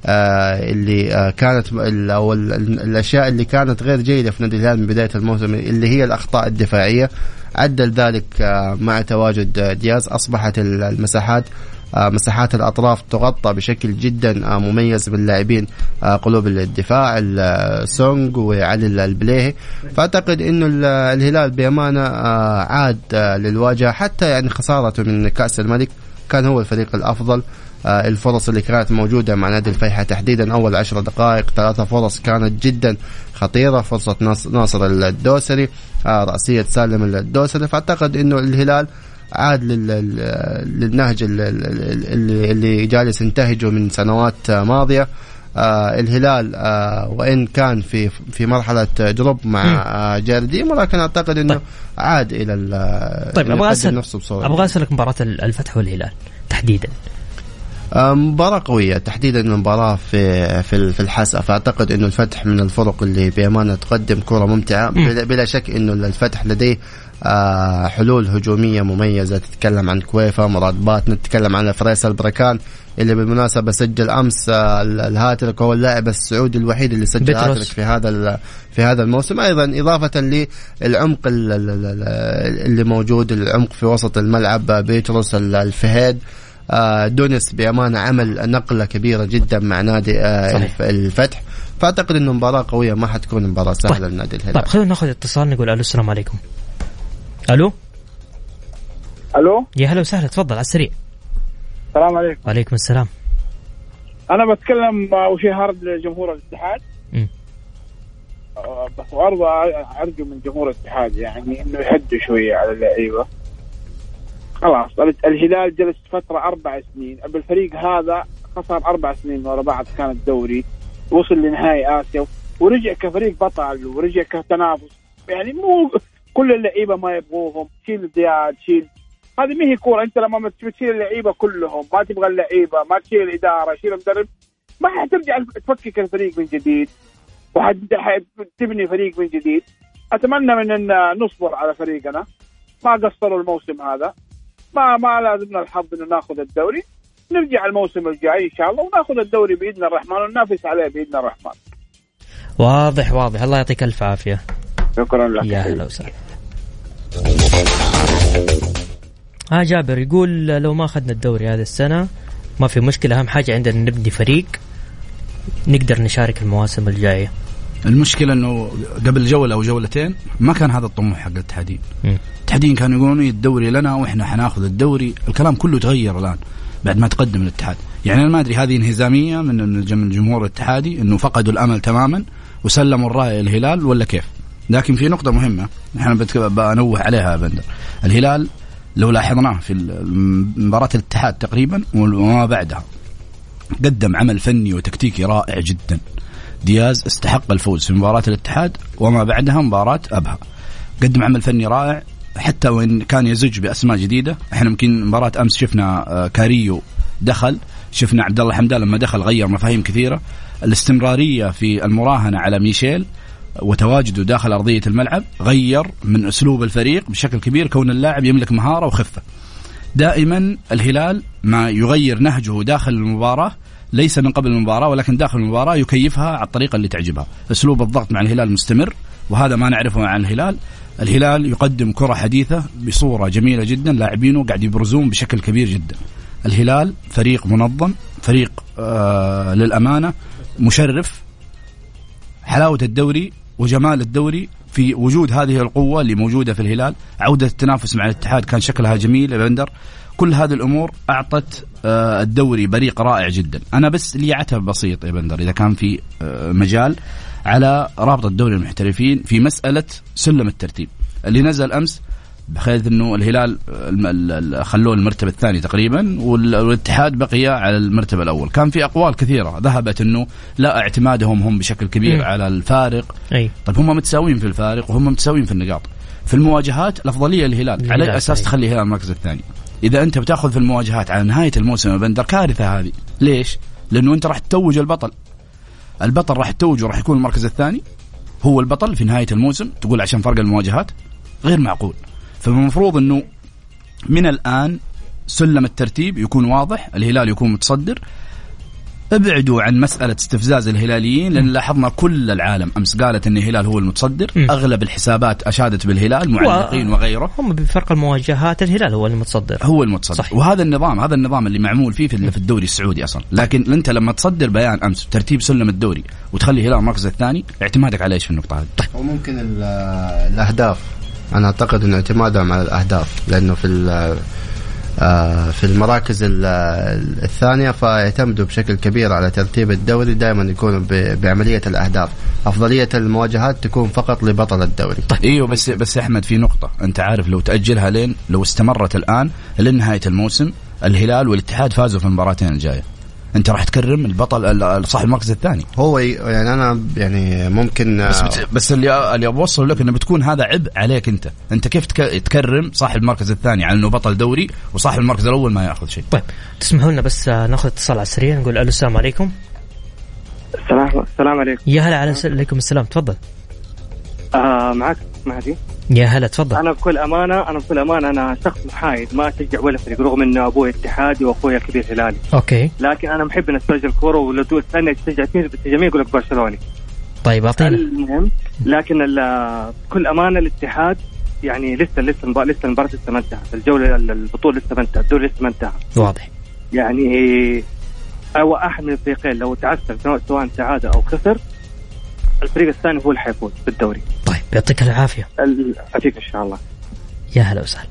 آه، اللي آه، كانت أو ال- ال- الأشياء اللي كانت غير جيدة في نادي الهلال من بداية الموسم اللي هي الأخطاء الدفاعية. عدل ذلك آه، مع تواجد آه، دياز. أصبحت ال- المساحات آه، مساحات الأطراف تغطى بشكل جدا آه، مميز باللاعبين آه، قلوب الدفاع ال- سونغ وعلي ال- البليهي فأعتقد إنه ال- الهلال بأمانة آه، عاد آه، للواجهة. حتى يعني خسارته من كأس الملك كان هو الفريق الأفضل. آه، الفرص اللي كانت موجودة مع نادي الفيحة تحديدا أول عشر دقائق ثلاثة فرص كانت جدا خطيرة. فرصة ناص- ناصر الدوسري آه، رأسية سالم الدوسري. فأعتقد إنه الهلال عاد لل- لل- للنهج ال- ال- اللي اللي جالس ينتهجه من سنوات ماضية. آه الهلال آه وإن كان في في مرحلة دروب مع آه جارديم ولكن أعتقد إنه طيب. عاد إلى ال- طيب أبغى اسال نفسه بصوره أبغى أسألك مباراة الفتح والهلال تحديدا. آه، مباراة قوية تحديدا المباراة في في في الحسا. فأعتقد إنه الفتح من الفرق اللي بأمانة تقدم كرة ممتعة. بلا, بلا شك إنه الفتح لديه حلول هجومية مميزة تتكلم عن كويفة مراد بات نتكلم عن فيصل بركان اللي بالمناسبة سجل أمس آه، ال- الهاتريك وهو اللاعب السعودي الوحيد اللي سجل. هاتريك في هذا في هذا الموسم أيضا إضافة للعمق ال- ال- ال- اللي موجود العمق في وسط الملعب آه، بيتروس ال- الفهيد آه، دونس بأمانة عمل نقلة كبيرة جدا مع نادي آه، صحيح. الف- الفتح فأعتقد إنه مباراة قوية ما حتكون مباراة سهلة طيب. لنادي الهلال طيب خلينا ناخذ اتصال نقول ألو السلام عليكم ألو؟ ألو؟ يا هلا وسهلا تفضل على السريع. السلام عليكم. وعليكم السلام. أنا بتكلم وشي هارد لجمهور الاتحاد. آه، بس برضه أرجو من جمهور الاتحاد يعني إنه يهدوا شوية على اللعيبة. خلاص ال- الهلال جلس فترة أربع سنين. بالفريق هذا خسر أربع سنين ورا بعض كان الدوري. وصل لنهائي آسيا. ورجع كفريق بطل ورجع كتنافس. يعني مو كل اللعيبة ما يبغوهم شيل زياد شيل هذه ما هي كورة أنت لما تشيل اللعيبة كلهم ما تبغى اللعيبة ما تشيل الإدارة شيل المدرب ما حترجع تفكك الفريق من جديد. وحتبني فريق من جديد. أتمنى من إن نصبر على فريقنا. ما قصروا الموسم هذا. ما ما لازمنا الحظ إنه ناخذ الدوري. نرجع الموسم الجاي إن شاء الله وناخذ الدوري بإذن الرحمن وننافس عليه بإذن الرحمن. واضح واضح. الله يعطيك ألف عافية. شكرا لك. يا هلا وسهلا. ها جابر يقول لو ما أخذنا الدوري هذه السنة ما في مشكلة أهم حاجة عندنا نبني فريق نقدر نشارك المواسم الجاية. المشكلة إنه قبل جولة أو جولتين ما كان هذا الطموح حق الاتحادين مم. الاتحادين كانوا يقولون إيه الدوري لنا وإحنا حناخذ الدوري. الكلام كله تغير الآن بعد ما تقدم الاتحاد. يعني أنا ما أدري هذه انهزامية من الج- من الجمهور الاتحادي إنه فقدوا الأمل تماما وسلموا الرايه الهلال ولا كيف؟ لكن في نقطة مهمة إحنا بنوه عليها يا بندر. الهلال لو لاحظناه في مباراة الاتحاد تقريبا وما بعدها قدم عمل فني وتكتيكي رائع جدا. دياز استحق الفوز في مباراة الاتحاد وما بعدها مباراة أبها. قدم عمل فني رائع حتى وإن كان يزج بأسماء جديدة إحنا يمكن مباراة أمس شفنا آه، كاريو دخل شفنا عبد الله حمدان لما دخل غير مفاهيم كثيرة. الاستمرارية في المراهنة على ميشيل وتواجده داخل أرضية الملعب غير من أسلوب الفريق بشكل كبير كون اللاعب يملك مهارة وخفة. دائما الهلال ما يغير نهجه داخل المباراة ليس من قبل المباراة ولكن داخل المباراة يكيفها على الطريقة اللي تعجبها. أسلوب الضغط مع الهلال مستمر وهذا ما نعرفه عن الهلال. الهلال يقدم كرة حديثة بصورة جميلة جدا لاعبينه قاعد يبرزون بشكل كبير جدا. الهلال فريق منظم فريق آه للأمانة مشرف. حلاوة الدوري وجمال الدوري في وجود هذه القوة اللي موجودة في الهلال. عودة التنافس مع الاتحاد كان شكلها جميل يا بندر كل هذه الأمور أعطت آه، الدوري بريق رائع جدا. أنا بس لي عتب بسيط يا بندر إذا كان في آه، مجال على رابطة دوري المحترفين في مسألة سلم الترتيب. اللي نزل أمس بحيث إنه الهلال خلوه المرتبة الثانية تقريبا والاتحاد بقي على المرتبة الأول، كان في أقوال كثيرة ذهبت إنه لا اعتمادهم هم بشكل كبير م. على الفارق أي. طيب هم متساويين في الفارق وهم متساويين في النقاط. في المواجهات الأفضلية للهلال على أساس تخلي الهلال المركز الثاني. إذا أنت بتأخذ في المواجهات على نهاية الموسم يا بندر كارثه هذه، ليش؟ لأنه أنت راح تتوج البطل. البطل راح تتوج وراح يكون المركز الثاني هو البطل في نهاية الموسم تقول عشان فرق المواجهات غير معقول فالمفروض إنه من الآن سلم الترتيب يكون واضح الهلال يكون متصدر. ابعدوا عن مسألة استفزاز الهلاليين لأن لاحظنا كل العالم أمس قالت أن الهلال هو المتصدر. م. أغلب الحسابات أشادت بالهلال معلقين و... وغيره. هم بفرق المواجهات الهلال هو المتصدر. هو المتصدر. صح. وهذا النظام هذا النظام اللي معمول فيه في, في الدوري السعودي أصلا. لكن أنت لما تصدر بيان أمس ترتيب سلم الدوري وتخلي الهلال المركز الثاني اعتمادك على إيش في النقطة هذه؟ طيب. وممكن الأهداف. أنا أعتقد إنه اعتمادهم على الأهداف لأنه في آه، في المراكز الثانية فيعتمدوا بشكل كبير على ترتيب الدوري دائما يكونوا بعملية الأهداف. أفضلية المواجهات تكون فقط لبطل الدوري. طيب إيوه بس بس أحمد في نقطة. أنت عارف لو تأجلها لين لو استمرت الآن لنهاية الموسم الهلال والاتحاد فازوا في المباراتين الجاية. انت راح تكرم البطل صاحب المركز الثاني. هو يعني أنا يعني ممكن بس بت... بس اللي اللي ابوصل لك إنه بتكون هذا عبء عليك أنت. أنت كيف تك... تكرم صاحب المركز الثاني على إنه بطل دوري وصاحب المركز الأول ما يأخذ شيء؟ طيب تسمحوا لنا بس ناخذ اتصال على السريع نقول ألو السلام عليكم. السلام السلام عليكم. يا هلا عليكم السلام تفضل. آه معك مهدي؟ يا هلا تفضل. أنا بكل أمانة أنا بكل أمانة أنا شخص محايد ما اشجع ولا فريق رغم إنه أبوي اتحادي وأخوي كبير هلالي. أوكي. لكن أنا محب نتفرج الكورة ولو تسالني تشجع مين الجميع يقول لك برشلوني. طيب أعطينا. المهم لكن بكل أمانة الاتحاد يعني لسه لسه لسه المباراة لسه ما انتهت. الجولة البطولة لسه ما انتهت الدوري لسه ما انتهى واضح. يعني أو أحد من الفريقين لو تعثر سواء تعادل أو خسر الفريق الثاني هو اللي حيفوز بالدوري. يعطيك العافية. افيك إن شاء الله. يا هلا وسهلا.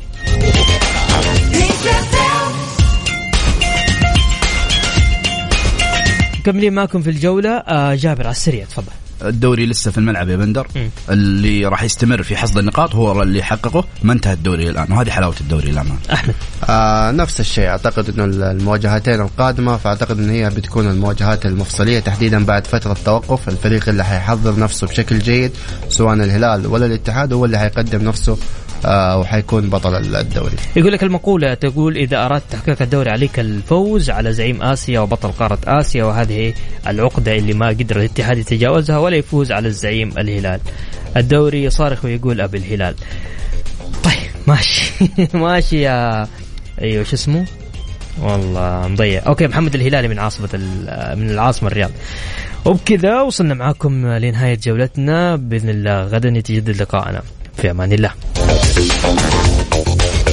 مكملين معكم في الجولة آه جابر على السريع تفضل. الدوري لسه في الملعب يا بندر. م. اللي راح يستمر في حصد النقاط هو اللي حققه ما انتهى الدوري الآن وهذه حلاوة الدوري الآن. أحمد. آه نفس الشيء أعتقد إنه المواجهتين القادمة فأعتقد إن هي بتكون المواجهات المفصلية تحديدا بعد فترة توقف. الفريق اللي حيحضر نفسه بشكل جيد سواء الهلال ولا الاتحاد هو اللي حيقدم نفسه وحيكون بطل الدوري. يقول لك المقولة تقول إذا أردت تحقيق الدوري عليك الفوز على زعيم آسيا وبطل قارة آسيا وهذه العقدة اللي ما قدر الاتحاد يتجاوزها ولا يفوز على الزعيم الهلال. الدوري يصارخ ويقول أبي الهلال. طيب ماشي. ماشي يا أيوه شو اسمه؟ والله مضيع. أوكي محمد الهلالي من عاصمة من العاصمة الرياض. وبكذا وصلنا معاكم لنهاية جولتنا. بإذن الله غدا يتجدد لقائنا في أمان الله. Gracias.